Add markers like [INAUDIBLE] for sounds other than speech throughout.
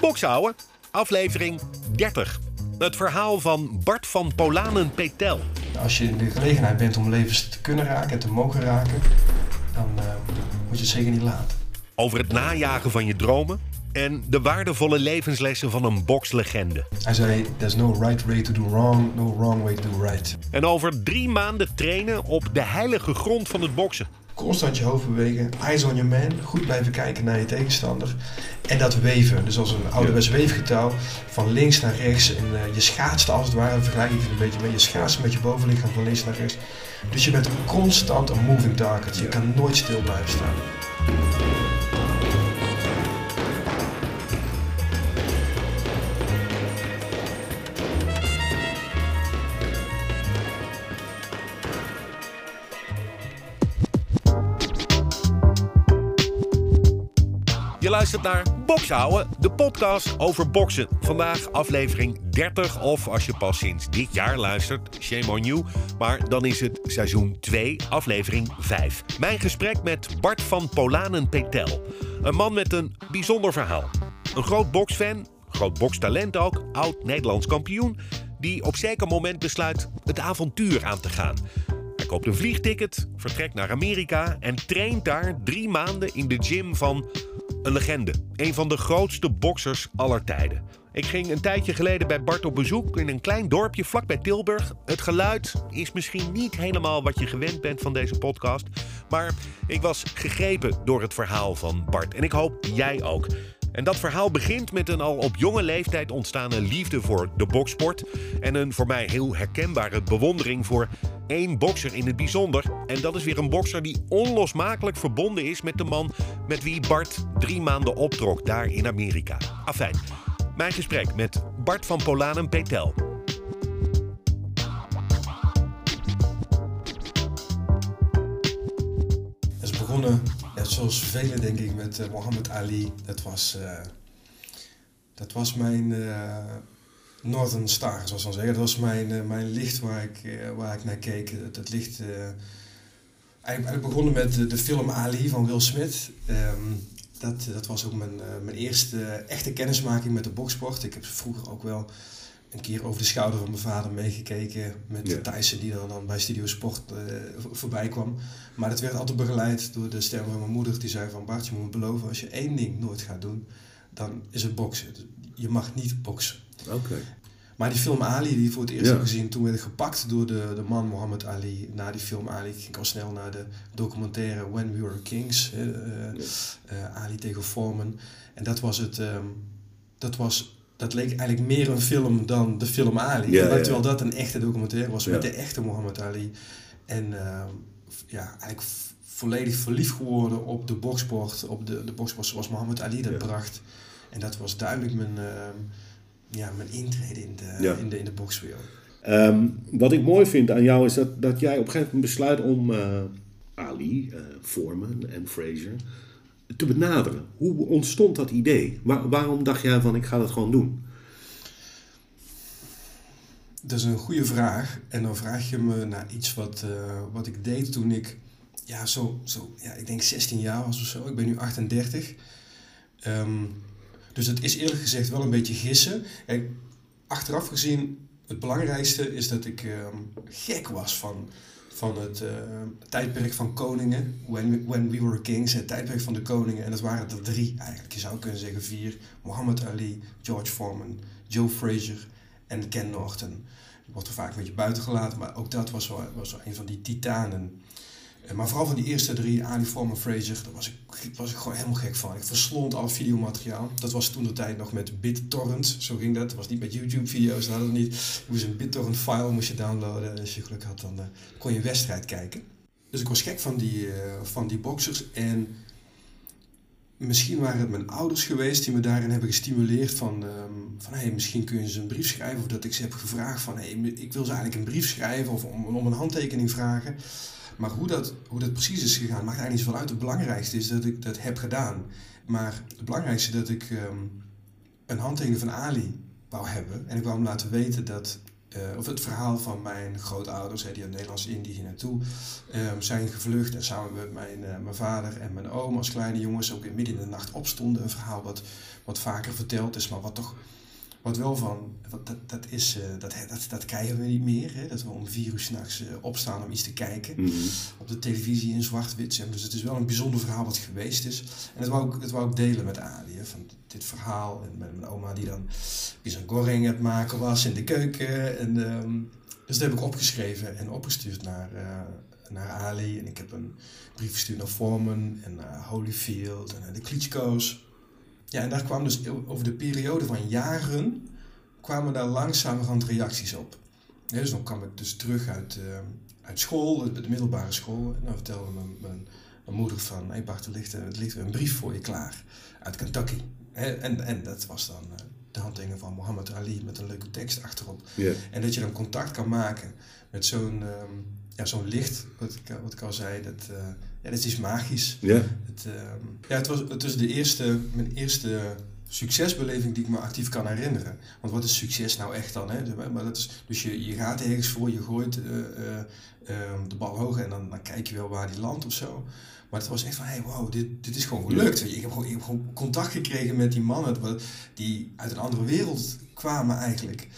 Bokshouden, aflevering 30. Het verhaal van Bart van Polanen-Petel. Als je in de gelegenheid bent om levens te kunnen raken en te mogen raken, dan uh, moet je het zeker niet laten. Over het najagen van je dromen en de waardevolle levenslessen van een bokslegende. Hij zei: There's no right way to do wrong, no wrong way to do right. En over drie maanden trainen op de heilige grond van het boksen. Constant je hoofd bewegen, eyes on your man, goed blijven kijken naar je tegenstander. En dat weven, dus als een ouderwets weefgetouw, van links naar rechts. En uh, je schaatst als het ware, vergelijk ik het een beetje mee. Je schaatst met je bovenlichaam van links naar rechts. Dus je bent constant een moving target. Je kan nooit stil blijven staan. Luistert naar Bokshouden, de podcast over boksen. Vandaag aflevering 30, of als je pas sinds dit jaar luistert, shame on you. Maar dan is het seizoen 2, aflevering 5. Mijn gesprek met Bart van Polanen-Petel. Een man met een bijzonder verhaal. Een groot boksfan, groot bokstalent ook, oud Nederlands kampioen... die op zeker moment besluit het avontuur aan te gaan... Hij koopt een vliegticket, vertrekt naar Amerika en traint daar drie maanden in de gym van een legende. Een van de grootste boksers aller tijden. Ik ging een tijdje geleden bij Bart op bezoek in een klein dorpje vlakbij Tilburg. Het geluid is misschien niet helemaal wat je gewend bent van deze podcast. Maar ik was gegrepen door het verhaal van Bart. En ik hoop jij ook. En dat verhaal begint met een al op jonge leeftijd ontstane liefde voor de boksport. En een voor mij heel herkenbare bewondering voor één bokser in het bijzonder. En dat is weer een bokser die onlosmakelijk verbonden is met de man met wie Bart drie maanden optrok daar in Amerika. Afijn, mijn gesprek met Bart van Polanen Petel. Het is begonnen, zoals velen denk ik, met uh, Muhammad Ali. Dat was, uh, dat was mijn uh, Northern Star, zoals we zeggen. Dat was mijn, mijn licht waar ik, waar ik naar keek. Dat, dat licht... eigenlijk begonnen met de film Ali van Will Smith. Um, dat, dat was ook mijn, mijn eerste echte kennismaking met de boksport. Ik heb vroeger ook wel een keer over de schouder van mijn vader meegekeken met ja. Thijssen die dan, dan bij Studio Sport uh, voorbij kwam. Maar dat werd altijd begeleid door de stem van mijn moeder die zei van Bart, je moet me beloven als je één ding nooit gaat doen, dan is het boksen. Je mag niet boksen. Oké. Okay. Maar die film Ali, die voor het eerst ja. heb gezien, toen werd ik gepakt door de, de man Muhammad Ali. Na die film Ali ging ik al snel naar de documentaire When We Were Kings. Uh, ja. uh, Ali tegen Foreman. En dat was het, um, dat was dat leek eigenlijk meer een film dan de film Ali. Ja, ja. Terwijl dat een echte documentaire was met de echte Muhammad Ali. En uh, ja, eigenlijk volledig verliefd geworden op de boksport, op de, de boksport zoals Muhammad Ali dat bracht. En dat was duidelijk mijn, uh, ja, mijn intrede in de, in de, in de bokswereld. Um, wat ik mooi vind aan jou is dat, dat jij op een gegeven moment besluit om uh, Ali, Foreman en Fraser te benaderen. Hoe ontstond dat idee? Waar, waarom dacht jij van ik ga dat gewoon doen? Dat is een goede vraag. En dan vraag je me naar iets wat, uh, wat ik deed toen ik, ja, zo, zo, ja, ik denk 16 jaar was of zo. Ik ben nu 38. Um, dus het is eerlijk gezegd wel een beetje gissen. Kijk, achteraf gezien, het belangrijkste is dat ik um, gek was van van het uh, tijdperk van koningen, when we, when we Were Kings, het tijdperk van de koningen. En dat waren er drie eigenlijk. Je zou kunnen zeggen vier. Muhammad Ali, George Foreman, Joe Frazier en Ken Norton. Die wordt er vaak een beetje buiten gelaten, maar ook dat was wel, was wel een van die titanen. Maar vooral van die eerste drie, Ali Foreman, Fraser, daar was ik, was ik gewoon helemaal gek van. Ik verslond al videomateriaal. Dat was toen de tijd nog met BitTorrent, zo ging dat. Dat was niet met YouTube-video's, dat hadden niet. Je moest een BitTorrent-file moest je downloaden. En als je geluk had, dan uh, kon je een wedstrijd kijken. Dus ik was gek van die, uh, van die boxers. En misschien waren het mijn ouders geweest die me daarin hebben gestimuleerd van, um, van hey, misschien kun je ze een brief schrijven. Of dat ik ze heb gevraagd van ik wil ze eigenlijk een brief schrijven of om, om een handtekening vragen. Maar hoe dat, hoe dat precies is gegaan, maakt eigenlijk niet zoveel uit. Het belangrijkste is dat ik dat heb gedaan. Maar het belangrijkste dat ik um, een handtekening van Ali wou hebben. En ik wou hem laten weten dat of het verhaal van mijn grootouders, die uit Nederlands-Indië naartoe ehm, zijn gevlucht. En samen met mijn, mijn vader en mijn oom als kleine jongens ook in midden in de nacht opstonden. Een verhaal wat, wat vaker verteld is, maar wat toch wat wel van, wat, dat, dat, is, uh, dat, dat, dat krijgen we niet meer. Hè? Dat we om vier uur s'nachts uh, opstaan om iets te kijken. Mhm. Op de televisie in zwart-wit. Dus het is wel een bijzonder verhaal wat geweest is. En dat wou ik, dat wou ik delen met Ali. Hè? Van dit verhaal. En met mijn oma die dan die zo'n goreng aan het maken was in de keuken. En, um, dus dat heb ik opgeschreven en opgestuurd naar, uh, naar Ali. En ik heb een brief gestuurd naar Foreman en naar Holyfield en naar de Klitschko's. Ja, en daar kwam dus over de periode van jaren, kwamen daar langzamerhand reacties op. dus dan kwam ik dus terug uit, uh, uit school, de, middelbare school. En dan vertelde mijn, mijn, moeder van, hey Bart, er ligt, er ligt een brief voor je klaar uit Kentucky. en, en dat was dan uh, de handtekening van Muhammad Ali met een leuke tekst achterop. Yeah. En dat je dan contact kan maken met zo'n um, ja, zo'n licht, wat ik, wat ik al zei, dat, uh, ja, dat is magisch. Ja. Het, uh, ja, het, was, het was de eerste, mijn eerste succesbeleving die ik me actief kan herinneren. Want wat is succes nou echt dan? Hè? Maar dat is, dus je, je gaat ergens voor, je gooit uh, de bal hoog en dan, dan kijk je wel waar die landt of zo. Maar het was echt van, hey, wow, dit, dit is gewoon gelukt. Ik heb gewoon, ik heb gewoon contact gekregen met die mannen die uit een andere wereld kwamen eigenlijk.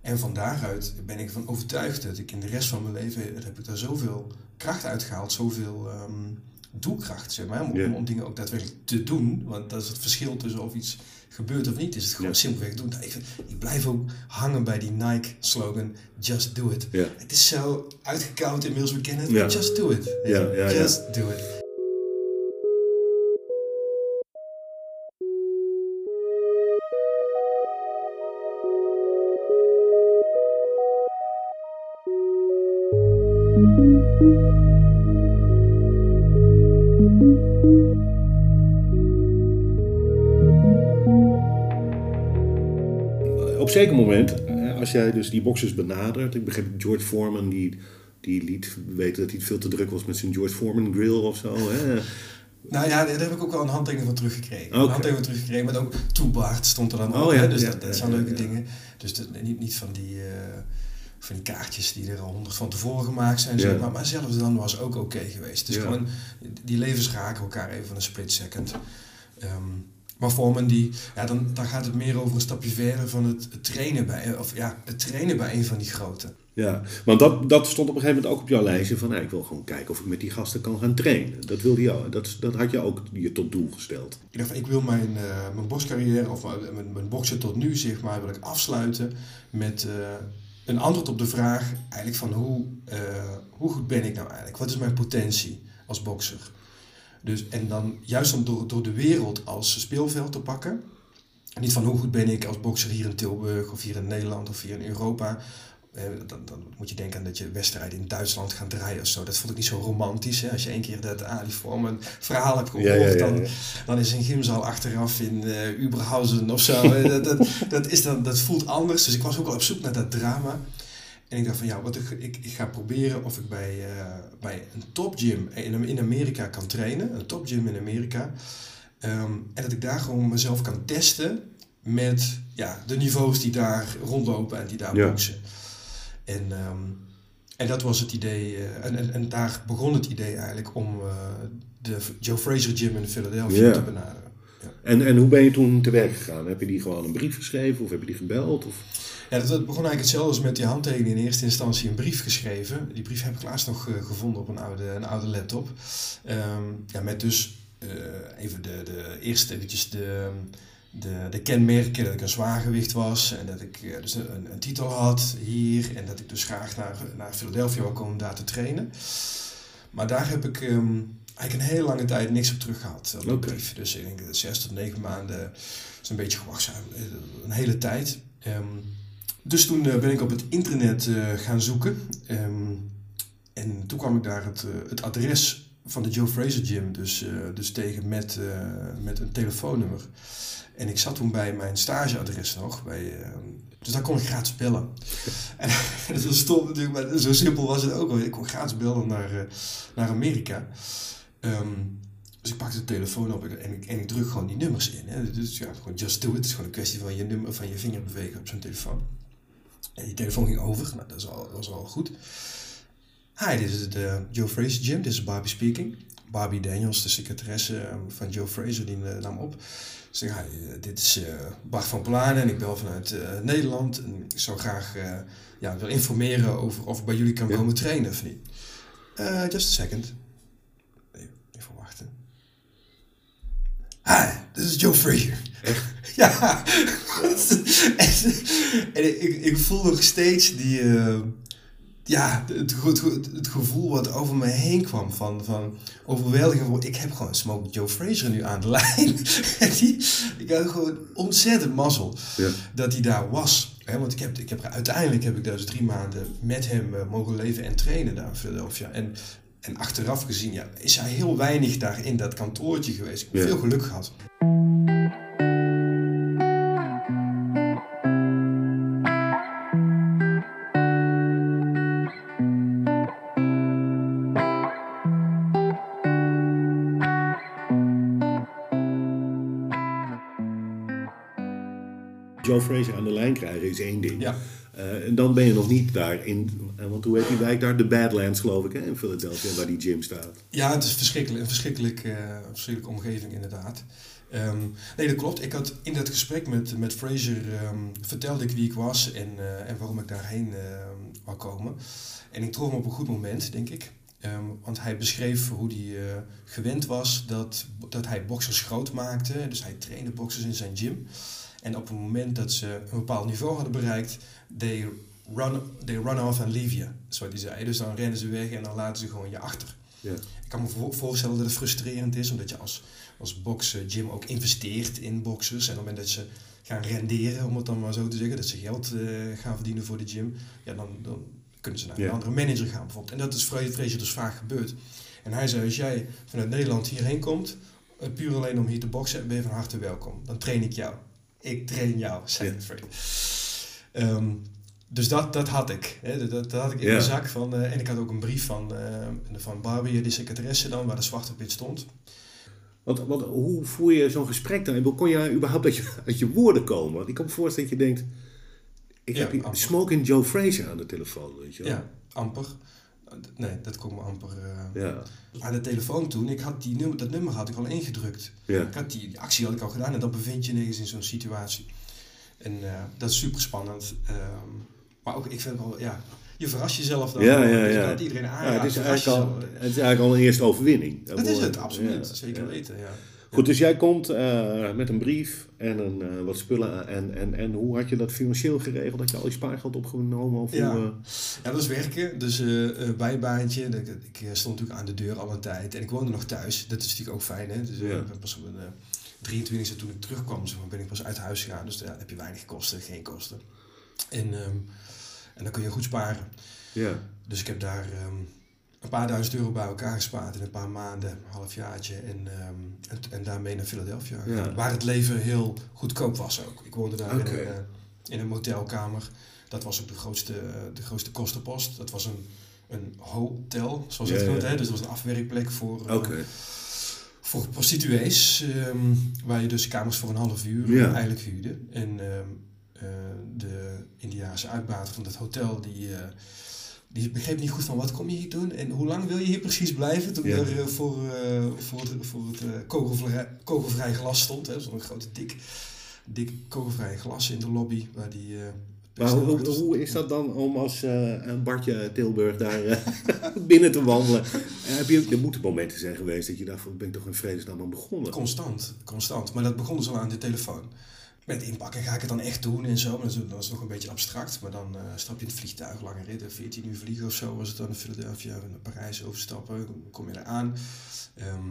En van daaruit ben ik van overtuigd dat ik in de rest van mijn leven heb ik daar zoveel kracht uitgehaald, zoveel um, doelkracht, zeg maar, om, Yeah. om, dingen ook daadwerkelijk te doen. Want dat is het verschil tussen of iets gebeurt of niet, is het gewoon simpelweg doen. Ik, ik blijf ook hangen bij die Nike-slogan, just do it. Het is zo uitgekoud inmiddels, we kennen het, just do it. Ja, ja, ja. just do it. Op zeker moment, eh, als jij dus die boxers benadert, ik begreep George Foreman die, die liet weten dat hij veel te druk was met zijn George Foreman grill of zo. Hè? Nou ja, daar heb ik ook wel een handtekening van teruggekregen. Een handtekening van teruggekregen, maar ook toebaard stond er dan Oh op. ja, hè? Dus ja, dat, dat ja, zijn leuke dingen. Dus niet, niet van die, eh, van die kaartjes die er al honderd van tevoren gemaakt zijn. zeg maar, maar zelfs dan was ook oké geweest. Dus Ja. gewoon, die levens raken elkaar even van een split second. Ehm, maar Foreman die, ja, dan, dan gaat het meer over een stapje verder van het, het trainen bij, of ja, het trainen bij een van die grote. Ja, want dat, dat stond op een gegeven moment ook op jouw lijstje van, ik wil gewoon kijken of ik met die gasten kan gaan trainen. Dat wilde je, dat, dat had je ook je tot doel gesteld. Ik dacht, ik wil mijn, eh mijn bokscarrière, of mijn, mijn, mijn boksen tot nu, zeg maar, wil ik afsluiten met eh, een antwoord op de vraag eigenlijk van hoe, eh, hoe goed ben ik nou eigenlijk? Wat is mijn potentie als bokser? Dus, en dan juist om door, door de wereld als speelveld te pakken. Niet van hoe goed ben ik als bokser hier in Tilburg of hier in Nederland of hier in Europa. Dan, dan moet je denken aan dat je wedstrijden in Duitsland gaat draaien of zo. Dat vond ik niet zo romantisch. Hè? Als je één keer dat Ali Foreman verhaal hebt gehoord, Ja, ja, ja, dan, dan is een gymzaal achteraf in eh Uberhausen of zo. Dat, dat, dat, is dan, dat voelt anders. Dus ik was ook al op zoek naar dat drama. En ik dacht van ja, wat ik, ik, ik ga proberen of ik bij, eh, bij een topgym in, in Amerika kan trainen. Een topgym in Amerika. Ehm, en dat ik daar gewoon mezelf kan testen met ja, de niveaus die daar rondlopen en die daar boksen. En, ehm, en dat was het idee. eh, en, en, en daar begon het idee eigenlijk om eh, de Joe Fraser Gym in Philadelphia Ja. te benaderen. Ja. En, en hoe ben je toen te werk gegaan? Heb je die gewoon een brief geschreven of heb je die gebeld? Of? Ja, dat, dat begon eigenlijk hetzelfde als met die handtekening. In eerste instantie een brief geschreven. Die brief heb ik laatst nog eh, gevonden op een oude, een oude laptop. Ehm, ja, met dus even de, de eerst eventjes de, de, de kenmerken dat ik een zwaargewicht was. En dat ik eh, dus een, een titel had hier. En dat ik dus graag naar, naar Philadelphia wou komen om daar te trainen. Maar daar heb ik ehm, eigenlijk een hele lange tijd niks op terug gehad. Op Oké. brief. Dus ik denk zes tot negen maanden is een beetje gewacht. Een hele tijd. Ehm, dus toen eh, ben ik op het internet eh, gaan zoeken. Ehm, en toen kwam ik daar het, eh, het adres van de Joe Fraser Gym dus, eh, dus tegen met, eh, met een telefoonnummer. En ik zat toen bij mijn stageadres nog. Bij, eh, dus daar kon ik gratis bellen. [LAUGHS] en dat was stom natuurlijk, maar zo simpel was het ook al. Ik kon gratis bellen naar, naar Amerika. Ehm, dus ik pakte de telefoon op en ik, en ik druk gewoon die nummers in. Hè. Dus ja, gewoon just do it. Het is gewoon een kwestie van je, nummer, van je vinger bewegen op zo'n telefoon. En die telefoon ging over. Nou, dat, is al, dat was al goed. Hi, dit is de Joe Fraser Gym. Dit is Barbie speaking. Barbie Daniels, de secretaresse ehm, van Joe Fraser, die eh, nam op. Ze hi, eh, dit is uh, Bart van Planen en ik bel vanuit uh, Nederland. En ik zou graag uh, ja, wil informeren over of ik bij jullie kan Ja. komen trainen of niet. just a second. Even, even wachten. Hi, dit is Joe Fraser. [LAUGHS] ja. en, [LAUGHS] en ik, ik voel nog steeds die... ja, het, het, het gevoel wat over me heen kwam van, van overweldiging. van, Ik heb gewoon Smoke Joe Fraser nu aan de lijn. [LAUGHS] En die, ik had gewoon ontzettend mazzel Ja. dat hij daar was. Want ik heb, ik heb, uiteindelijk heb ik dus drie maanden met hem eh, mogen leven en trainen daar in Philadelphia. En, en achteraf gezien ja, is hij heel weinig daar in dat kantoortje geweest. Ik heb Ja. veel geluk gehad. Fraser aan de lijn krijgen is één ding. Ja. Eh, en dan ben je nog niet daar in, eh, want hoe heet die wijk daar? De Badlands geloof ik, hè, in Philadelphia, waar die gym staat. Ja, het is verschrikkelijk, een verschrikkelijk, eh, verschrikkelijke omgeving inderdaad. Ehm, nee, dat klopt. Ik had in dat gesprek met, met Fraser ehm, vertelde ik wie ik was en, en waarom ik daarheen ehm, wou komen. En ik trof hem op een goed moment, denk ik. Want hij beschreef hoe hij gewend was dat, dat hij boxers groot maakte. Dus hij trainde boxers in zijn gym. En op het moment dat ze een bepaald niveau hadden bereikt, they run, they run off and leave you. Wat hij zei. Dus dan rennen ze weg en dan laten ze gewoon je achter. Ik kan me vo- voorstellen dat het frustrerend is, omdat je als, als box gym ook investeert in boxers. En op het moment dat ze gaan renderen, om het dan maar zo te zeggen, dat ze geld eh, gaan verdienen voor de gym, ja, dan, dan kunnen ze naar een andere manager gaan bijvoorbeeld. En dat is Fre- Fraser dus vaak gebeurd. En hij zei, als jij vanuit Nederland hierheen komt, puur alleen om hier te boksen, ben je van harte welkom. Dan train ik jou. Ik train jou, zei Ja. Fraser. Ehm, dus dat, dat had ik. Hè. Dat, dat had ik in mijn zak. Van, eh, en ik had ook een brief van, eh, van Barbie, die secretaresse dan, waar de zwarte op wit stond. Want, want hoe voer je zo'n gesprek dan? Kon je überhaupt uit je, uit je woorden komen? Want ik kan me voorstellen dat je denkt... Ik Ja, heb hier. Smoking Joe Fraser aan de telefoon, weet je wel. Ja, amper. Nee, dat kon me amper. eh Ja, Aan de telefoon toen, ik had die nummer, dat nummer had ik al ingedrukt. ja. Ik had die, die actie had ik al gedaan en dan bevind je nergens in zo'n situatie. En eh, dat is super spannend. maar ook, ik vind wel, ja, je verrast jezelf dan. Ja, ja, ja. iedereen Ja, aanraakt, het, is eigenlijk al, het is eigenlijk al een eerste overwinning. Dat is het, Ja, absoluut. ja, Zeker ja. weten, ja. Goed, dus jij komt eh, met een brief en een, eh, wat spullen. En, en, en hoe had je dat financieel geregeld? Had je al je spaargeld opgenomen? Of Ja. hoe, eh, Ja, dat is werken. Dus bijbaantje. Ik, ik stond natuurlijk aan de deur al een tijd. En ik woonde nog thuis. Dat is natuurlijk ook fijn. Hè? Dus Ja. ik ben pas op mijn eh 23e toen ik terugkwam, zeg maar, ben ik pas uit huis gegaan. Dus ja, dan heb je weinig kosten, geen kosten. En, ehm, en dan kun je goed sparen. ja. Dus ik heb daar ehm, een paar duizend euro bij elkaar gespaard in een paar maanden, een halfjaartje. En, ehm, en, en daarmee naar Philadelphia. Ja. Waar het leven heel goedkoop was ook. Ik woonde daar in, een, eh, in een motelkamer. Dat was ook de grootste, de grootste kostenpost. Dat was een, een hotel, zoals het genoemd. Dus dat was een afwerkplek voor, eh, voor prostituees. ehm, waar je dus kamers voor een half uur eigenlijk huurde. En ehm, eh, de Indiaanse uitbater van dat hotel, die, die begreep niet goed van wat kom je hier doen en hoe lang wil je hier precies blijven. Toen Ja. er eh, voor, eh, voor het, voor het eh, kogelvrij, kogelvrij glas stond, hè, zo'n grote dik, dik kogelvrij glas in de lobby waar die... Maar hoe, hoe, is dat dan om als een Bartje Tilburg daar [LAUGHS] binnen te wandelen? Heb je, er moeten momenten zijn geweest dat je dacht van ben ik toch in vredesnaam aan begonnen? Constant, constant. Maar dat begon dus al aan de telefoon. Met inpakken ga ik het dan echt doen en zo. Maar dat is, dat is nog een beetje abstract. Maar dan eh, stap je in het vliegtuig, lange ritten, 14 uur vliegen of zo was het dan in Philadelphia, naar Parijs overstappen. Dan kom je eraan. Ehm,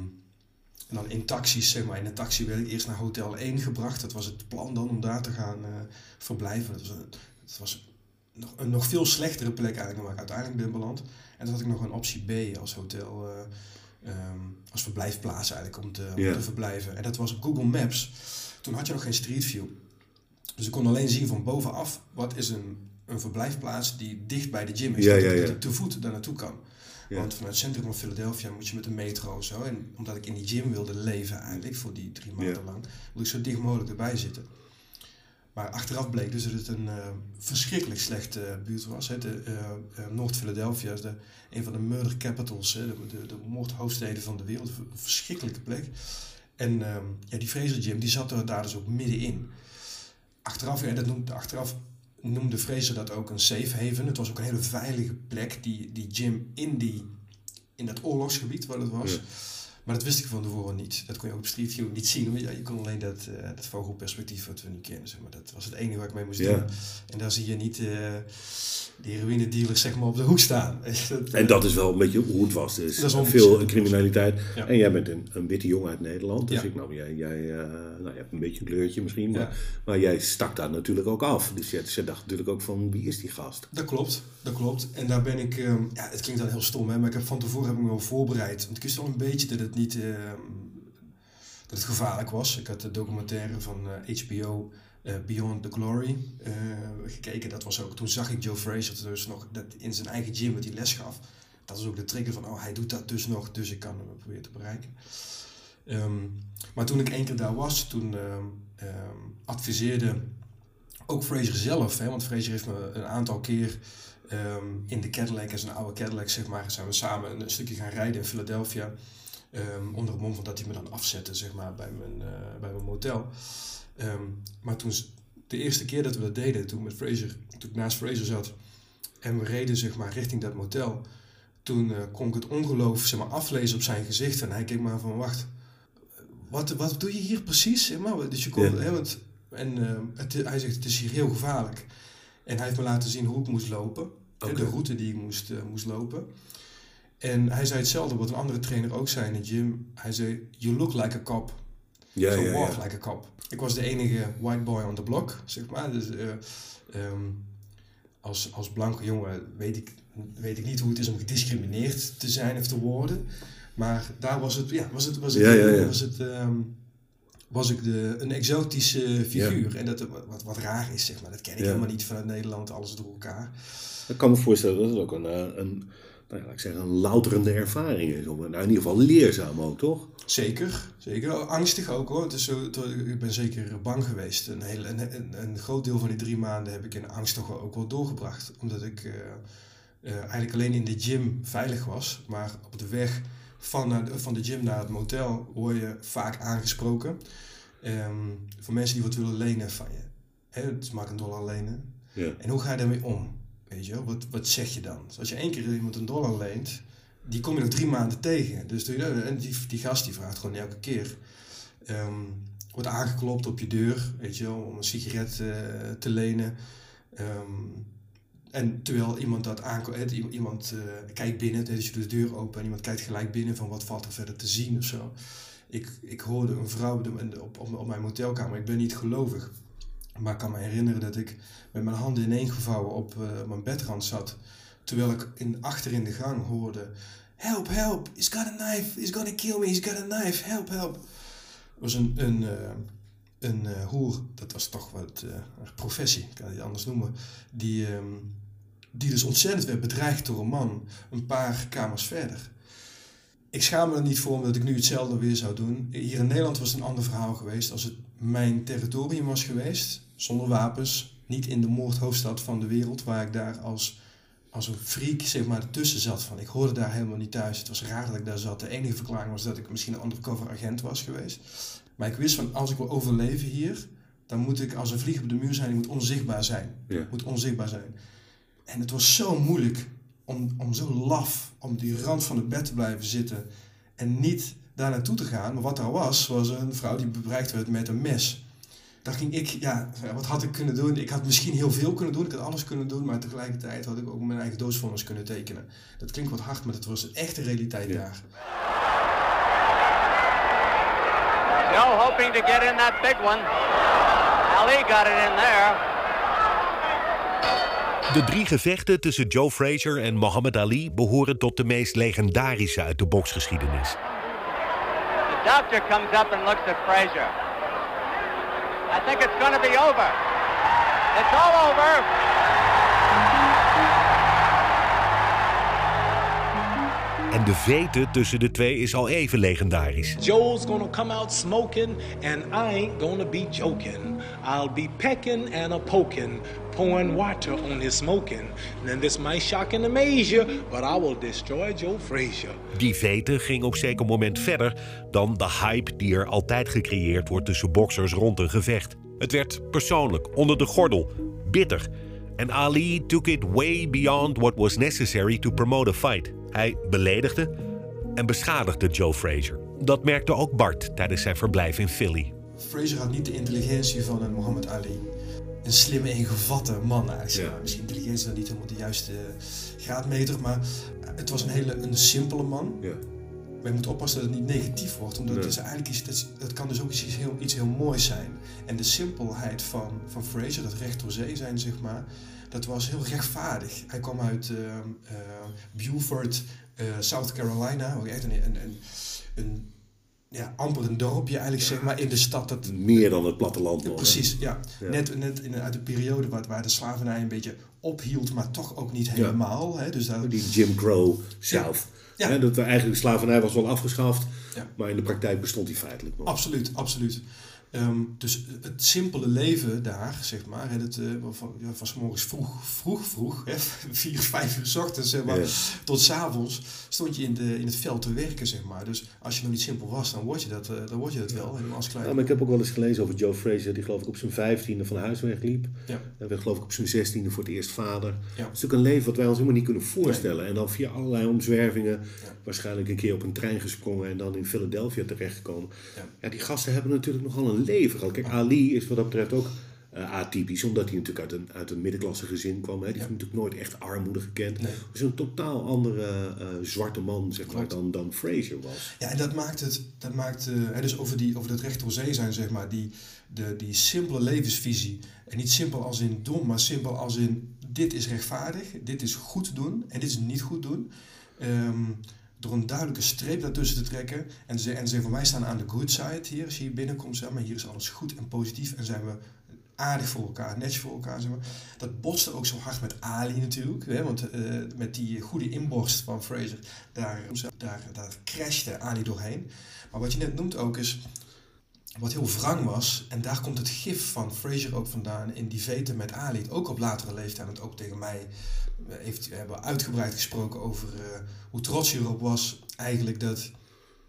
en dan in taxis, zeg maar. In een taxi werd ik eerst naar Hotel 1 gebracht. Dat was het plan dan om daar te gaan eh, verblijven. Dat was, een, dat was nog, een nog veel slechtere plek eigenlijk dan waar ik uiteindelijk ben beland. En dan had ik nog een optie B als hotel, eh, ehm, als verblijfplaats eigenlijk om te, om te verblijven. En dat was op Google Maps. Toen had je nog geen Street View. Dus ik kon alleen zien van bovenaf wat is een, een verblijfplaats die dicht bij de gym is. Ja, dat, ja, ik, dat ja. ik te voet daar naartoe kan. Want vanuit het centrum van Philadelphia moet je met de metro zo. En omdat ik in die gym wilde leven eigenlijk voor die drie maanden lang, wilde ik zo dicht mogelijk erbij zitten. Maar achteraf bleek dus dat het een uh, verschrikkelijk slechte buurt was. Hè. De, Noord-Philadelphia is de, een van de murder capitals, hè, de, de, de moordhoofdsteden van de wereld. Een verschrikkelijke plek. En ehm, ja, die Fraser Gym die zat er daar dus ook middenin. Achteraf, ja, dat noemde, achteraf noemde Fraser dat ook een safe haven. Het was ook een hele veilige plek, die, die gym in, die, in dat oorlogsgebied waar het was. Maar dat wist ik van tevoren niet. Dat kon je ook op Street View niet zien. Ja, je kon alleen dat, uh, dat vogelperspectief wat we nu kennen. Zeg maar. Dat was het enige waar ik mee moest doen. En daar zie je niet uh, de heroïne dealers zeg maar, op de hoek staan. [LAUGHS] en dat is wel een beetje hoe het was. Dus dat is veel criminaliteit. En jij bent een, een witte jongen uit Nederland. Dus ik nou, jij, jij uh, nou, je hebt een beetje een kleurtje misschien. Maar, maar jij stak daar natuurlijk ook af. Dus je, je, dacht natuurlijk ook van wie is die gast? Dat klopt. Dat klopt. En daar ben ik... Um, ja, het klinkt dan heel stom hè. Maar ik heb van tevoren heb ik me wel voorbereid. Want ik wist al een beetje dat het niet uh, dat het gevaarlijk was. Ik had de documentaire van HBO eh, eh, Beyond the Glory gekeken. Dat was ook, toen zag ik Joe Fraser dus nog dat in zijn eigen gym wat hij les gaf. Dat was ook de trigger van, oh hij doet dat dus nog, dus ik kan hem proberen te bereiken. Um, maar toen ik één keer daar was, toen um, adviseerde ook Fraser zelf, hè, want Fraser heeft me een aantal keer in de Cadillac, is een oude Cadillac zeg maar, zijn we samen een stukje gaan rijden in Philadelphia. Um, onder het mom van dat hij me dan afzette zeg maar, bij, mijn, uh, bij mijn motel. Um, maar toen, de eerste keer dat we dat deden, toen, met Fraser, toen ik naast Fraser zat en we reden zeg maar, richting dat motel, toen uh, kon ik het ongeloof zeg maar, aflezen op zijn gezicht. En hij keek maar van, wacht, wat, wat doe je hier precies? Zeg maar, dus je kon, hè, want, en uh, het, hij zegt, het is hier heel gevaarlijk. En hij heeft me laten zien hoe ik moest lopen. Okay. De route die ik moest, uh, moest lopen. En hij zei hetzelfde wat een andere trainer ook zei in de gym. Hij zei, you look like a cop. Ja, so ja, walk ja. like a cop. Ik was de enige white boy on the block, zeg maar. Dus, uh, um, als, als blanke jongen weet ik, weet ik niet hoe het is om gediscrimineerd te zijn of te worden. Maar daar was het, ja, was het, was het, ja, was het um, was ik de, een exotische figuur. En dat wat, wat raar is, zeg maar. Dat ken ik helemaal niet vanuit Nederland, alles door elkaar. Ik kan me voorstellen dat het ook een, eh, een nou ja, ik zeg, een louterende ervaring is. Nou, in ieder geval leerzaam ook, toch? Zeker, zeker. Angstig ook hoor. Het is zo, ik ben zeker bang geweest. Een, heel, een, een, groot deel van die drie maanden heb ik in angst toch ook wel doorgebracht. Omdat ik uh, uh, eigenlijk alleen in de gym veilig was. Maar op de weg van, van de gym naar het motel word je vaak aangesproken. Um, voor mensen die wat willen lenen van je. Hè, dus maak een dollar lenen. Ja. En hoe ga je daarmee om? Weet je, wat, wat zeg je dan? Dus als je één keer iemand een dollar leent, die kom je nog drie maanden tegen. Dus en die, die gast die vraagt gewoon elke keer. Um, wordt aangeklopt op je deur, weet je om een sigaret uh, te lenen. Um, en terwijl iemand dat aankomt, iemand uh, kijkt binnen, dus je doet de deur open en iemand kijkt gelijk binnen van wat valt er verder te zien of zo. Ik, ik hoorde een vrouw op, op mijn motelkamer, ik ben niet gelovig, maar ik kan me herinneren dat ik met mijn handen ineengevouwen op uh, mijn bedrand zat. Terwijl ik in, achter in de gang hoorde: Help, help, he's got a knife, he's gonna kill me, he's got a knife, help, help. Het was een, een, uh, een uh, hoer, dat was toch wat een professie, kan je het anders noemen, die, um, die dus ontzettend werd bedreigd door een man een paar kamers verder. Ik schaam me er niet voor omdat ik nu hetzelfde weer zou doen. Hier in Nederland was het een ander verhaal geweest. Als het mijn territorium was geweest, zonder wapens, niet in de moordhoofdstad van de wereld, waar ik daar als, als een freak zeg maar ertussen zat. Van, ik hoorde daar helemaal niet thuis. Het was raar dat ik daar zat. De enige verklaring was dat ik misschien een undercover agent was geweest. Maar ik wist van, als ik wil overleven hier, dan moet ik als een vlieg op de muur zijn. Ik moet onzichtbaar zijn. Ja. moet onzichtbaar zijn. En het was zo moeilijk om, om zo laf, om die rand van het bed te blijven zitten en niet daar naartoe te gaan. Maar wat er was, was een vrouw die bereikt werd met een mes. Daar ging ik, ja, wat had ik kunnen doen? Ik had misschien heel veel kunnen doen, ik had alles kunnen doen, maar tegelijkertijd had ik ook mijn eigen doosvondens kunnen tekenen. Dat klinkt wat hard, maar dat was de echte realiteit ja. daar. Still hoping to get in that big one. Ali got it in there. De drie gevechten tussen Joe Frazier en Muhammad Ali behoren tot de meest legendarische uit de boksgeschiedenis. Doctor comes up and looks at Frazier. I think it's going to be over. It's all over. En de vete tussen de twee is al even legendarisch. Joe's gonna come out smoking, and I ain't gonna be joking. I'll be pecking and a poking, pouring water on his smoking. And this might shock and amaze you, but I will destroy Joe Frazier. Die vete ging op zeker moment verder dan de hype die er altijd gecreëerd wordt tussen boxers rond een gevecht. Het werd persoonlijk, onder de gordel, bitter. En Ali took it way beyond what was necessary to promote a fight. Hij beledigde en beschadigde Joe Frazier. Dat merkte ook Bart tijdens zijn verblijf in Philly. Frazier had niet de intelligentie van een Muhammad Ali. Een slimme, ingevatte man eigenlijk. Ja. Misschien intelligentie dan niet helemaal de juiste graadmeter, maar het was een hele een simpele man. Ja. Maar je moet oppassen dat het niet negatief wordt, omdat Nee. het is eigenlijk iets, dat, dat kan dus ook iets heel, iets heel moois zijn. En de simpelheid van, van Fraser, dat recht door zee zijn, zeg maar, dat was heel rechtvaardig. Hij kwam uit ehm, eh, Beaufort, eh, South Carolina, echt een, een, een, een ja, amper een dorpje eigenlijk, zeg maar, in de stad. Dat, Meer dan het platteland nog. Precies, ja. Ja. Net, net in, uit de periode waar, waar de slavernij een beetje ophield, maar toch ook niet helemaal. Hè? Dus daar, Die Jim Crow South. Ja. Hè, dat eigenlijk de slavernij was wel afgeschaft, Ja. maar in de praktijk bestond die feitelijk nog. Absoluut, absoluut. Ehm, dus het simpele leven daar, zeg maar, dat, eh, van, ja, van 's morgens vroeg, vroeg, vroeg, hè, [LAUGHS] vier, vijf uur 's ochtends, zeg maar, tot 's avonds, stond je in, de, in het veld te werken, zeg maar. Dus als je nog niet simpel was, dan word je dat, eh, dan word je dat wel, helemaal als klein. Ja, maar ik heb ook wel eens gelezen over Joe Frazier, die geloof ik op zijn vijftiende van huis wegliep. Ja. En werd geloof ik op zijn zestiende voor het eerst vader. Ja. Het is natuurlijk een leven wat wij ons helemaal niet kunnen voorstellen. En dan via allerlei omzwervingen, waarschijnlijk een keer op een trein gesprongen en dan in Philadelphia terechtgekomen. Ja. Ja. die gasten hebben natuurlijk nogal een leven gehad. Kijk, Ali is wat dat betreft ook eh, atypisch, omdat hij natuurlijk uit een, uit een middenklasse gezin kwam. Hè. Die heeft natuurlijk nooit echt armoede gekend. Nee. Is een totaal andere eh, zwarte man, zeg maar, dan, dan Frazier was. Ja, en dat maakt het, dat maakt, eh, hè, dus over, die, over dat recht door zee zijn, zeg maar, die, de, die simpele levensvisie. En niet simpel als in dom, maar simpel als in dit is rechtvaardig, dit is goed doen en dit is niet goed doen. Ehm, door een duidelijke streep daartussen te trekken en ze, en ze van wij staan aan de good side hier, als je hier binnenkomt, zeg maar, hier is alles goed en positief en zijn we aardig voor elkaar, netjes voor elkaar. Zeg maar. Dat botste ook zo hard met Ali natuurlijk, hè, want eh, met die goede inborst van Fraser, daar, daar, daar crashte Ali doorheen. Maar wat je net noemt ook is, wat heel wrang was, en daar komt het gif van Fraser ook vandaan in die veten met Ali, ook op latere leeftijd, en ook tegen mij eh, heeft, we hebben uitgebreid gesproken over eh, hoe trots hij erop was eigenlijk dat,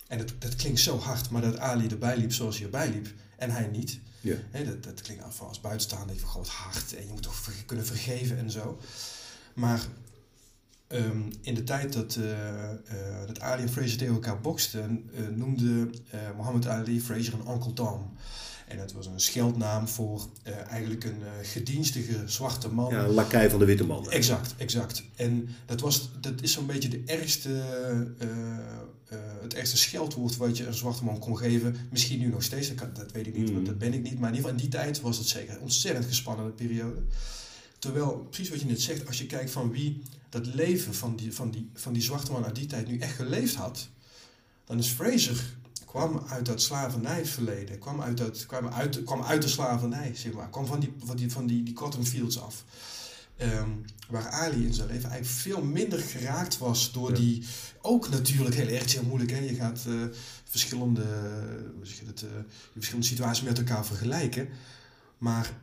en dat, dat klinkt zo hard, maar dat Ali erbij liep zoals hij erbij liep en hij niet. Ja. Hè, dat, dat klinkt af als buitenstaander van groot hart en je moet toch kunnen vergeven en zo. Maar ehm, in de tijd dat, eh, dat Ali en Fraser tegen elkaar boksten, eh, noemde Muhammad Ali Fraser een Uncle Tom. En dat was een scheldnaam voor eigenlijk een gedienstige zwarte man. Ja, een lakai van de witte man. Exact, exact. En dat, was, dat is zo'n beetje de ergste, het ergste scheldwoord wat je een zwarte man kon geven. Misschien nu nog steeds, dat, kan- dat weet ik niet, Mm. want dat ben ik niet. Maar in ieder geval in die tijd was het zeker een ontzettend gespannende periode. Terwijl, precies wat je net zegt, als je kijkt van wie dat leven van die, van die, van die zwarte man uit die tijd nu echt geleefd had, dan is Fraser kwam uit dat slavernijverleden, kwam uit, dat, kwam uit, kwam uit de slavernij, zeg maar, kwam van die, van die, van die, die cotton fields af. Ehm, waar Ali in zijn leven eigenlijk veel minder geraakt was door Ja. die, ook natuurlijk heel erg heel moeilijk, hè? je gaat eh, verschillende, hoe zeg je het, eh, verschillende situaties met elkaar vergelijken, maar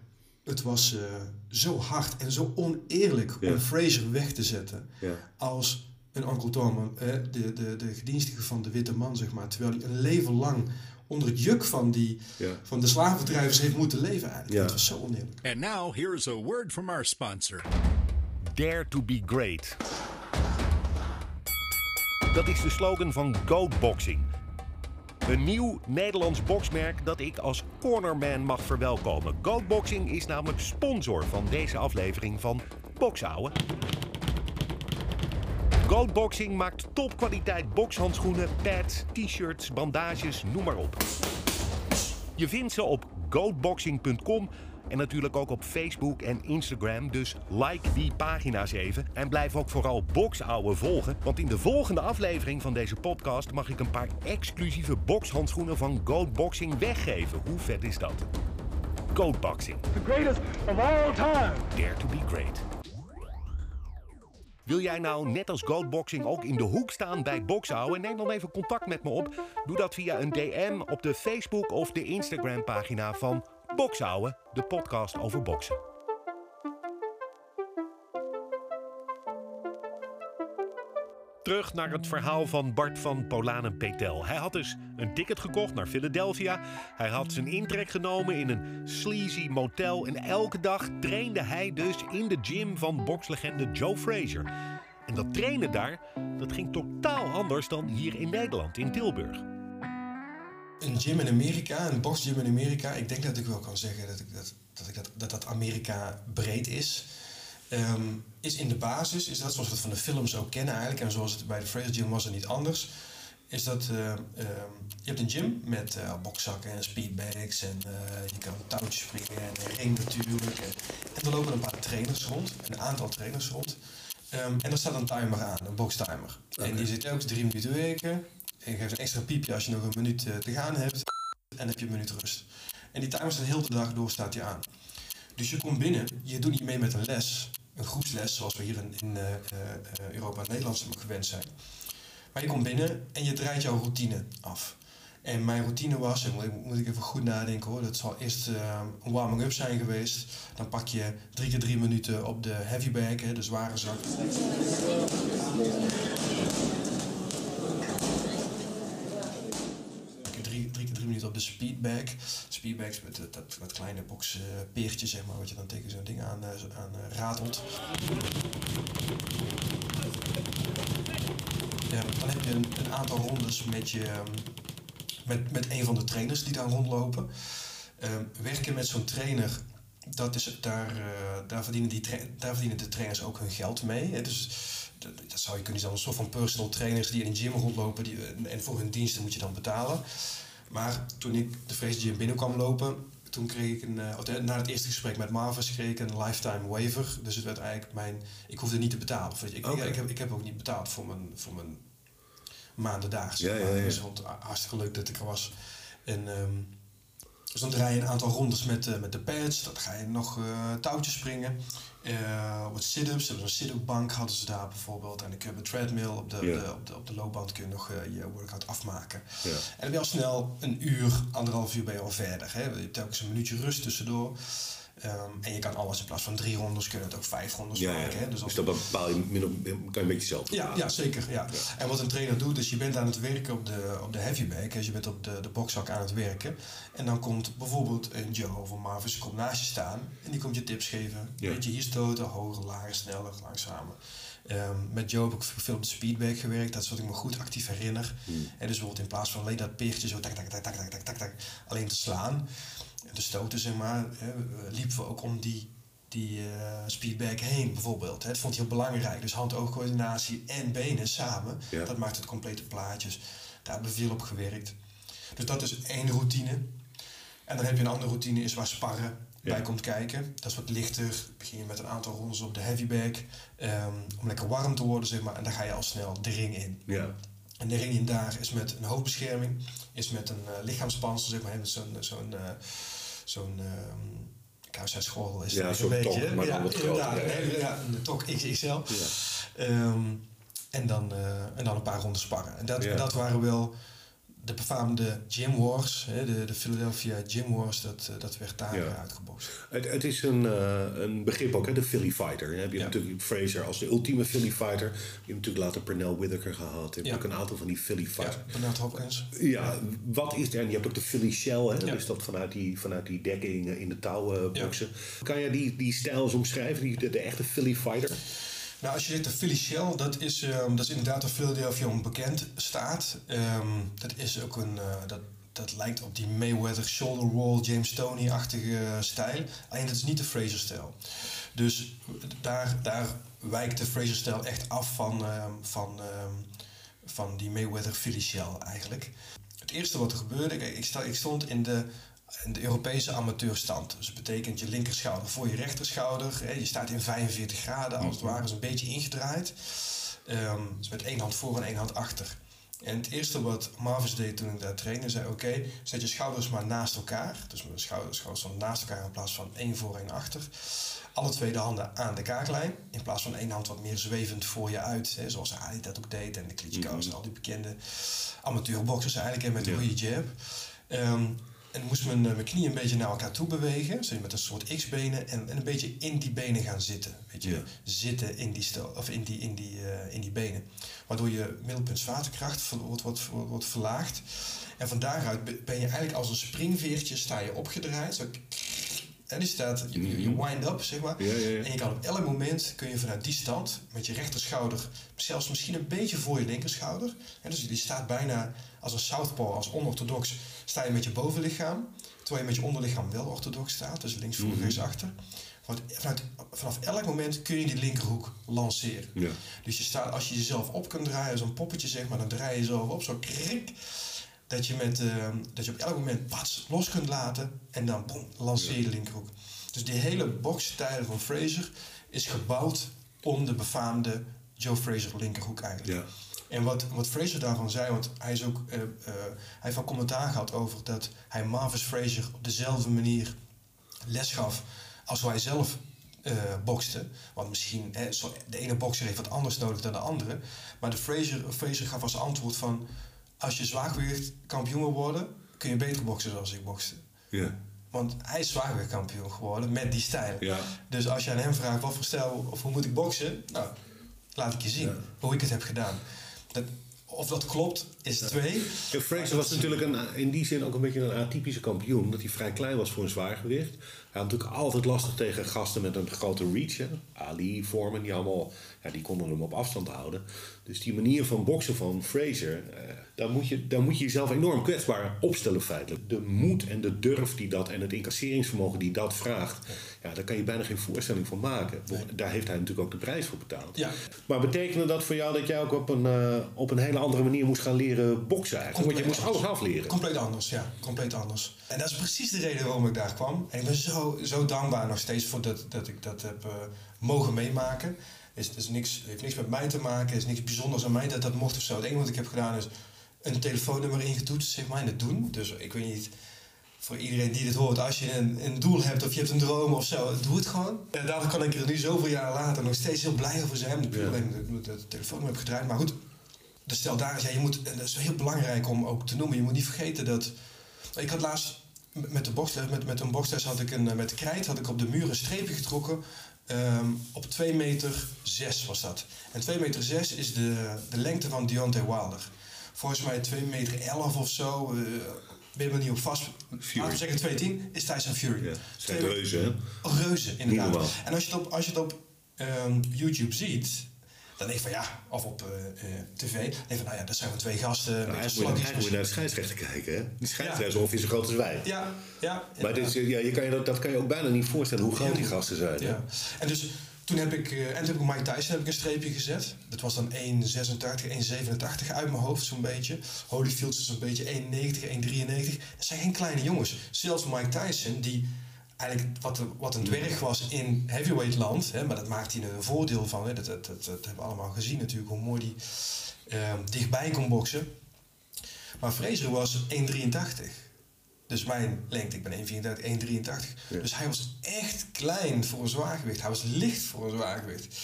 het was eh, zo hard en zo oneerlijk Ja. om Fraser weg te zetten Ja. als een Uncle Tom, eh, de, de, de gedienstige van de witte man, zeg maar. Terwijl hij een leven lang onder het juk van, die, Ja. van de slavendrijvers heeft moeten leven eigenlijk. Ja. Het was zo oneerlijk. And now, here's a word from our sponsor. Dare to be great. Dat is de slogan van Goat Boxing. Een nieuw Nederlands boxmerk dat ik als cornerman mag verwelkomen. Goat Boxing is namelijk sponsor van deze aflevering van Boxouwen. Goat Boxing maakt topkwaliteit bokshandschoenen, pads, t-shirts, bandages, noem maar op. Je vindt ze op goatboxing.com en natuurlijk ook op Facebook en Instagram. Dus like die pagina's even en blijf ook vooral Boxouwe volgen. Want in de volgende aflevering van deze podcast mag ik een paar exclusieve bokshandschoenen van Goat Boxing weggeven. Hoe vet is dat? Goat Boxing. The greatest of all time. Dare to be great. Wil jij nou net als Goatboxing ook in de hoek staan bij Bokshouden? Neem dan even contact met me op. Doe dat via een DM op de Facebook of de Instagram pagina van Bokshouden, de podcast over boksen. Terug naar het verhaal van Bart van Polanen Petel. Hij had dus een ticket gekocht naar Philadelphia. Hij had zijn intrek genomen in een sleazy motel. En elke dag trainde hij dus in de gym van bokslegende Joe Frazier. En dat trainen daar, dat ging totaal anders dan hier in Nederland, in Tilburg. Een gym in Amerika, een boxgym in Amerika, ik denk dat ik wel kan zeggen dat ik dat, dat, ik dat, dat, dat Amerika breed is. Ehm, is in de basis, is dat zoals we het van de films ook kennen eigenlijk, en zoals het bij de Fraser Gym was er niet anders, is dat uh, uh, je hebt een gym met uh, bokzakken en speedbags en uh, je kan touwtjes springen en een ring natuurlijk. En, en, er lopen een paar trainers rond, een aantal trainers rond. Um, en er staat een timer aan, een bokstimer. Okay. En die zit elke drie minuten werken. En je geeft een extra piepje als je nog een minuut te gaan hebt. En heb je een minuut rust. En die timer staat de hele dag door, staat die aan. Dus je komt binnen, je doet niet mee met een les een groepsles zoals we hier in, uh, uh, Europa en Nederland gewend zijn. Maar je komt binnen en je draait jouw routine af. En mijn routine was, en moet, moet ik even goed nadenken hoor, dat zal eerst een warming-up zijn geweest. Dan pak je drie keer drie minuten op de heavy bag, hè, de zware zak. Drie, drie keer drie minuten op de speedbag. Speedbags met dat, dat, kleine box uh, peertje, zeg maar, wat je dan tegen zo'n ding aan, uh, aan uh, ratelt. Ja, dan heb je een, aantal rondes met, je, met, met een van de trainers die daar rondlopen. werken met zo'n trainer dat is, daar, daar, verdienen die daar verdienen de trainers ook hun geld mee. Hè? Dus dat, dat, zou je kunnen als een soort van personal trainers die in een gym rondlopen die, en voor hun diensten moet je dan betalen. Maar toen ik de Fraser Gym binnenkwam lopen, toen kreeg ik een, uh, na het eerste gesprek met Marvis kreeg ik een lifetime waiver. Dus het werd eigenlijk mijn, ik hoefde niet te betalen. Ik, okay. ik, heb, ik heb ook niet betaald voor mijn, voor mijn maandendaags. Ja, ja, ja. Dus het hartstikke leuk dat ik er was. En um, dus dan draai je een aantal rondes met, uh, met de pads. Dan ga je nog uh, touwtjes springen. Wat sit-ups. Een sit-up bank hadden ze daar bijvoorbeeld. En ik heb een treadmill. Op de, op de, op de loopband kun je nog je workout afmaken. Ja. En dan ben je al snel een uur, anderhalf uur ben je al verder. Hè? Je hebt telkens een minuutje rust tussendoor. Ehm, en je kan alles in plaats van drie rondes, kun je het ook vijf rondes ja, maken. Hè? Dus, dus dat bepaal je kan je een beetje zelf. Ja, ja zeker. Ja. En wat een trainer doet, is je bent aan het werken op de, op de heavyweight. Dus je bent op de, de bokzak aan het werken. En dan komt bijvoorbeeld een Joe of een Marvis komt naast je staan. En die komt je tips geven. beetje Weet hier stoten, hoger, lager, sneller, langzamer. Ehm, met Joe heb ik veel op de speedback gewerkt. Dat is wat ik me goed actief herinner. Hmm. En dus bijvoorbeeld in plaats van alleen dat peertje zo tak, tak, tak, tak, tak, tak, tak, alleen te slaan en te stoten, zeg maar. Hè, liepen we ook om die die eh, speedbag heen bijvoorbeeld. Hè. Dat vond hij heel belangrijk. Dus hand-oogcoördinatie en benen samen. Ja. Dat maakt het complete plaatjes. Daar hebben we veel op gewerkt. Dus dat is één routine. En dan heb je een andere routine is waar sparren Ja. bij komt kijken. Dat is wat lichter. Begin je met een aantal rondes op de heavy bag. ehm, om lekker warm te worden, zeg maar. En dan ga je al snel de ring in. Ja. En de ring in daar is met een hoofdbescherming, is met een uh, lichaamspanzer, zeg maar, met zo'n zo'n uh, zo'n um, kousheidsgordel is Ja, een beetje. tok, maar dan ja, groter. inderdaad, Ja. een- ja, een tok XXL. Ja. Um, en, dan, uh, en dan een paar ronden sparren. En dat, Ja. dat waren wel de befaamde Gym Wars, hè, de, de Philadelphia Gym Wars, dat, uh, dat werd daar Ja. uitgebokst. Het, het is een, uh, een begrip ook, hè, de Philly Fighter. Je Ja. natuurlijk Fraser als de ultieme Philly Fighter. Je hebt natuurlijk later Pernell Whitaker gehad. Je hebt Ja. ook een aantal van die Philly Ja, Fighters. Bernard Hopkins. Ja. wat is er? En je hebt ook de Philly Shell, hè? Ja. dus dat vanuit die, vanuit die dekking eh, in de touwen Ja. boksen. Kan je die, die stijl eens omschrijven, die, de, de echte Philly Fighter? Nou, als je zegt de Philly Shell, dat is, um, dat is inderdaad waar Philadelphia om bekend staat. Um, dat is ook een, uh, dat, dat lijkt op die Mayweather shoulder roll, James Stoney-achtige stijl. Alleen dat is niet de Fraser-stijl. Dus daar, daar wijkt de Fraser-stijl echt af van, um, van, van die Mayweather Philly Shell eigenlijk. Het eerste wat er gebeurde, ik, ik stond in de in de Europese amateurstand. Dus dat betekent je linkerschouder voor je rechterschouder. Je staat in 45 graden, als het ware, is een beetje ingedraaid. Um, dus met één hand voor en één hand achter. En het eerste wat Marvis deed toen ik daar trainde, zei: Oké, zet je schouders maar naast elkaar. Dus mijn schouders, schouders stonden naast elkaar in plaats van één voor één achter. Alle twee de handen aan de kaaklijn. In plaats van één hand wat meer zwevend voor je uit. Hè, zoals Ali dat ook deed. En de Klitschko's en al die bekende amateurboxers eigenlijk. En met de goede jab. Ehm, en moest mijn, eh, mijn knie een beetje naar elkaar toe bewegen. Zo met een soort X-benen. En, en een beetje in die benen gaan zitten. Weet je, Ja. zitten in die, stel, of in die, in, die, eh, in die benen. Waardoor je middelpunt zwaartekracht ver- wordt, wordt, wordt, wordt verlaagd. En van daaruit be- ben je eigenlijk als een springveertje sta je opgedraaid. Zo, en die staat, je, wind up, zeg maar. Ja, ja, ja. En je kan op elk moment, kun je vanuit die stand, met je rechterschouder, zelfs misschien een beetje voor je linkerschouder. En dus die staat bijna als een southpaw, als onorthodox, sta je met je bovenlichaam. Terwijl je met je onderlichaam wel orthodox staat, dus links voor, Mhm. rechts achter. Want vanuit, vanaf elk moment kun je die linkerhoek lanceren. Ja. Dus je staat, als je jezelf op kunt draaien, zo'n poppetje zeg maar, dan draai je jezelf op, zo krik. Dat je, met, eh, dat je op elk moment pats los kunt laten en dan lanceer je de linkerhoek. Dus die hele boxstijl van Fraser is gebouwd om de befaamde Joe Fraser linkerhoek eigenlijk. Ja. En wat, wat Fraser daarvan zei, want hij, is ook, eh, eh, hij heeft al commentaar gehad over dat hij Marvis Fraser op dezelfde manier les gaf als hij zelf eh bokste. Want misschien, hè, de ene bokser heeft wat anders nodig dan de andere. Maar de Fraser, Fraser gaf als antwoord van... als je zwaargewicht kampioen wil worden, kun je beter boksen zoals ik bokste. Ja. Want hij is zwaargewichtkampioen geworden met die stijl. Ja. Dus als je aan hem vraagt wat voor stijl of hoe moet ik boksen, nou, laat ik je zien hoe ik het heb gedaan. Dat, of dat klopt, is twee. Fraser was natuurlijk een, in die zin ook een beetje een atypische kampioen. Omdat hij vrij klein was voor een zwaargewicht. Had natuurlijk altijd lastig tegen gasten met een grote reach. Hè. Ali, Foreman, die allemaal ja, die konden hem op afstand houden. Dus die manier van boksen van Fraser, eh, daar, moet je, daar moet je jezelf enorm kwetsbaar opstellen feitelijk. De moed en de durf die dat en het incasseringsvermogen die dat vraagt, ja, daar kan je bijna geen voorstelling van maken. Daar heeft hij natuurlijk ook de prijs voor betaald. Ja. Maar betekende dat voor jou dat jij ook op een, eh, op een hele andere manier moest gaan leren boksen eigenlijk? Want je moest alles afleren. Compleet anders, ja. Compleet anders. En dat is precies de reden waarom ik daar kwam. En ik ben zo, zo dankbaar nog steeds voor dat, dat ik dat heb eh, mogen meemaken. Het is, is niks, heeft niks met mij te maken. Is niks bijzonders aan mij dat dat mocht of zo. Het enige wat ik heb gedaan is een telefoonnummer ingetoetst, zeg maar, in het doen. Dus ik weet niet, voor iedereen die dit hoort, als je een, een doel hebt of je hebt een droom of zo, doe het gewoon. En daardoor kan ik er nu zoveel jaar later nog steeds heel blij over zijn. Ja. alleen dat ik het telefoonnummer heb gedraaid. Maar goed, de stel daar is, ja, je moet, en dat is heel belangrijk om ook te noemen. Je moet niet vergeten dat. Ik had laatst met de boxles, met, met een boxles had ik een, eh, met krijt had ik op de muur een streepje getrokken. Ehm, op 2 meter 6 was dat. En 2 meter 6 is de, de lengte van Deontay Wilder. Volgens mij 2 meter 11 of zo. eh ben je er niet op vast. Laten we zeggen 210 is Tyson Fury. Ja, zijn reuzen, hè? Reuzen, inderdaad. En als je het op, als je het op ehm, YouTube ziet, dan denk je van ja, of op eh, tv, van nou ja, dat zijn we twee gasten. Nou, met eigenlijk, moet je, moet je naar de scheidsrechter kijken. Hè? Die scheidsrechter is ongeveer zo groot als wij. Ja, ja. Maar dit is, ja, je kan je dat, dat kan je ook bijna niet voorstellen hoe groot die gasten zijn. hè? Ja. En dus toen heb ik, eh, en toen heb ik Mike Tyson heb ik een streepje gezet. Dat was dan 1,86, 1,87 uit mijn hoofd zo'n beetje. Holyfield is zo'n beetje 1,90, 1,93. Dat zijn geen kleine jongens. Zelfs Mike Tyson, die eigenlijk wat, een- wat een dwerg was in heavyweight land. Hè, maar dat maakt hij een voordeel van. Hè. Dat, dat, dat, dat hebben we allemaal gezien natuurlijk, hoe mooi die eh, dichtbij kon boksen. Maar Fraser was 1,83. Dus mijn lengte, ik ben 1,34, 1,83. Dus hij was echt klein voor een zwaargewicht. Hij was licht voor een zwaargewicht.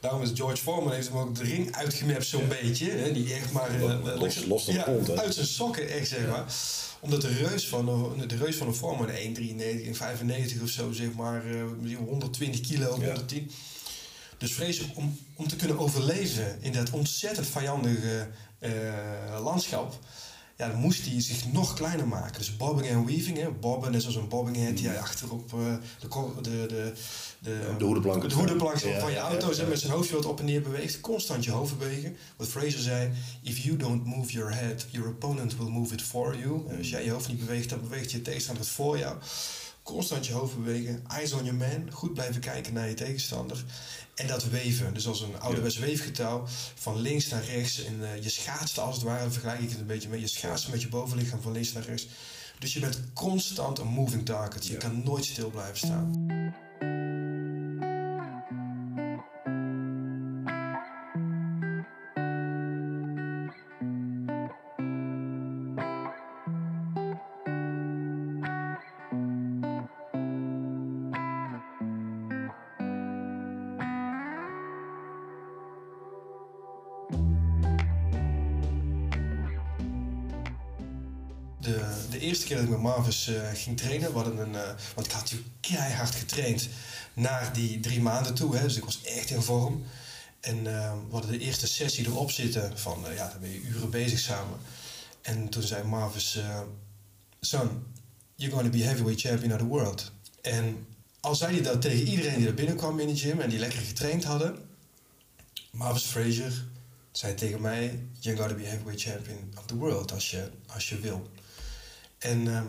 Daarom is George Foreman heeft hem ook de ring uitgemapt zo'n beetje. Hè, die echt maar... eh, Los- los- los van de ja, uit zijn sokken echt, zeg maar. Omdat de reus van, de- de reus van een Foreman, 1,93, 1,95 of zo, zeg maar. eh, 120 kilo, 110. Dus vrees om, om te kunnen overleven in dat ontzettend vijandige eh, landschap. Ja, dan moest hij zich nog kleiner maken. Dus bobbing en weaving. Hè. Bobben is als een bobbing head die hij achterop eh, de, de, de, de, De hoedenplank. de hoedenplank Ja, van je auto ja. met zijn hoofdje wat op en neer beweegt. Constant je hoofd bewegen. Wat Fraser zei, if you don't move your head, your opponent will move it for you. En als jij je hoofd niet beweegt, dan beweegt je tegenstander het voor jou. Constant je hoofd bewegen, eyes on your man, goed blijven kijken naar je tegenstander. En dat weven, dus als een ouderwets weefgetouw, van links naar rechts. En eh, je schaatst als het ware, vergelijk ik het een beetje mee. Je schaatst met je bovenlichaam van links naar rechts. Dus je bent constant een moving target. Je kan nooit stil blijven staan. Marvis uh, ging trainen, hadden een, uh, want ik had natuurlijk keihard getraind naar die drie maanden toe. Hè, dus ik was echt in vorm. En uh, we hadden de eerste sessie erop zitten van, ja, dan ben je uren bezig samen. En toen zei Marvis, son, you're going to be heavyweight champion of the world. En al zei hij dat tegen iedereen die er binnenkwam in de gym en die lekker getraind hadden, Marvis Fraser zei tegen mij: You're going to be heavyweight champion of the world als je, als je wil. En uh,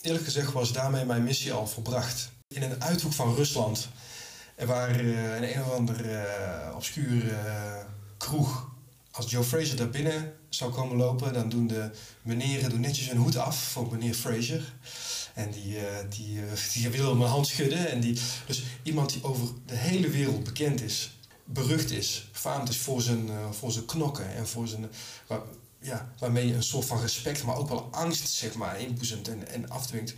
eerlijk gezegd was daarmee mijn missie al volbracht. In een uithoek van Rusland, waar uh, een een of ander uh, obscuur kroeg, als Joe Fraser daar binnen zou komen lopen, dan doen de meneren doen netjes hun hoed af voor meneer Fraser. En die, uh, die, [LAUGHS] die wil mijn hand schudden. En die, dus iemand die over de hele wereld bekend is berucht is, faamd is voor zijn, voor zijn knokken en voor zijn, ja, waarmee je een soort van respect, maar ook wel angst zeg maar, inboezemt en, en afdwingt.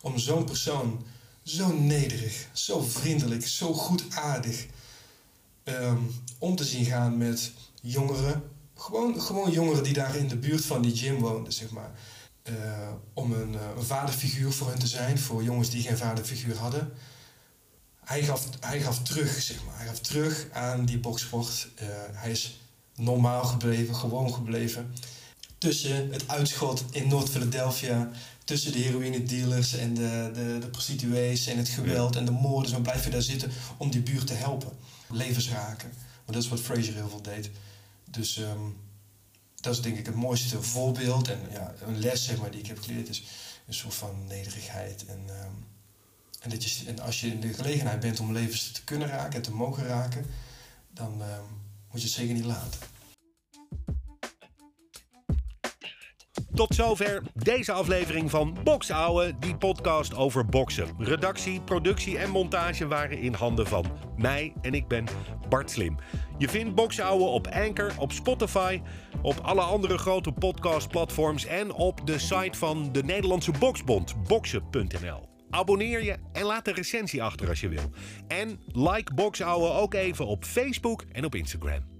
Om zo'n persoon zo nederig, zo vriendelijk, zo goedaardig um, om te zien gaan met jongeren. Gewoon, gewoon jongeren die daar in de buurt van die gym woonden, zeg maar. Uh, om een, uh, een vaderfiguur voor hen te zijn, voor jongens die geen vaderfiguur hadden hij gaf, hij gaf terug, zeg maar. Hij gaf terug aan die boksport. Uh, hij is normaal gebleven, gewoon gebleven. Tussen het uitschot in Noord-Philadelphia, tussen de heroïne dealers en de, de, de prostituees en het geweld en de moorden. Zo blijf je daar zitten om die buurt te helpen. Levens raken. Want dat is wat Fraser heel veel deed. Dus um, dat is denk ik het mooiste voorbeeld en ja, een les zeg maar, die ik heb geleerd is een soort van nederigheid en um, en, dat je, en als je in de gelegenheid bent om levens te kunnen raken en te mogen raken, dan uh, moet je zeker niet laten. Tot zover deze aflevering van Box Ouwe, die podcast over boksen. Redactie, productie en montage waren in handen van mij en ik ben Bart Slim. Je vindt Box Ouwe op Anchor, op Spotify, op alle andere grote podcastplatforms en op de site van de Nederlandse Boksbond, boksen.nl. Abonneer je en laat een recensie achter als je wil. En like Boxouwe ook even op Facebook en op Instagram.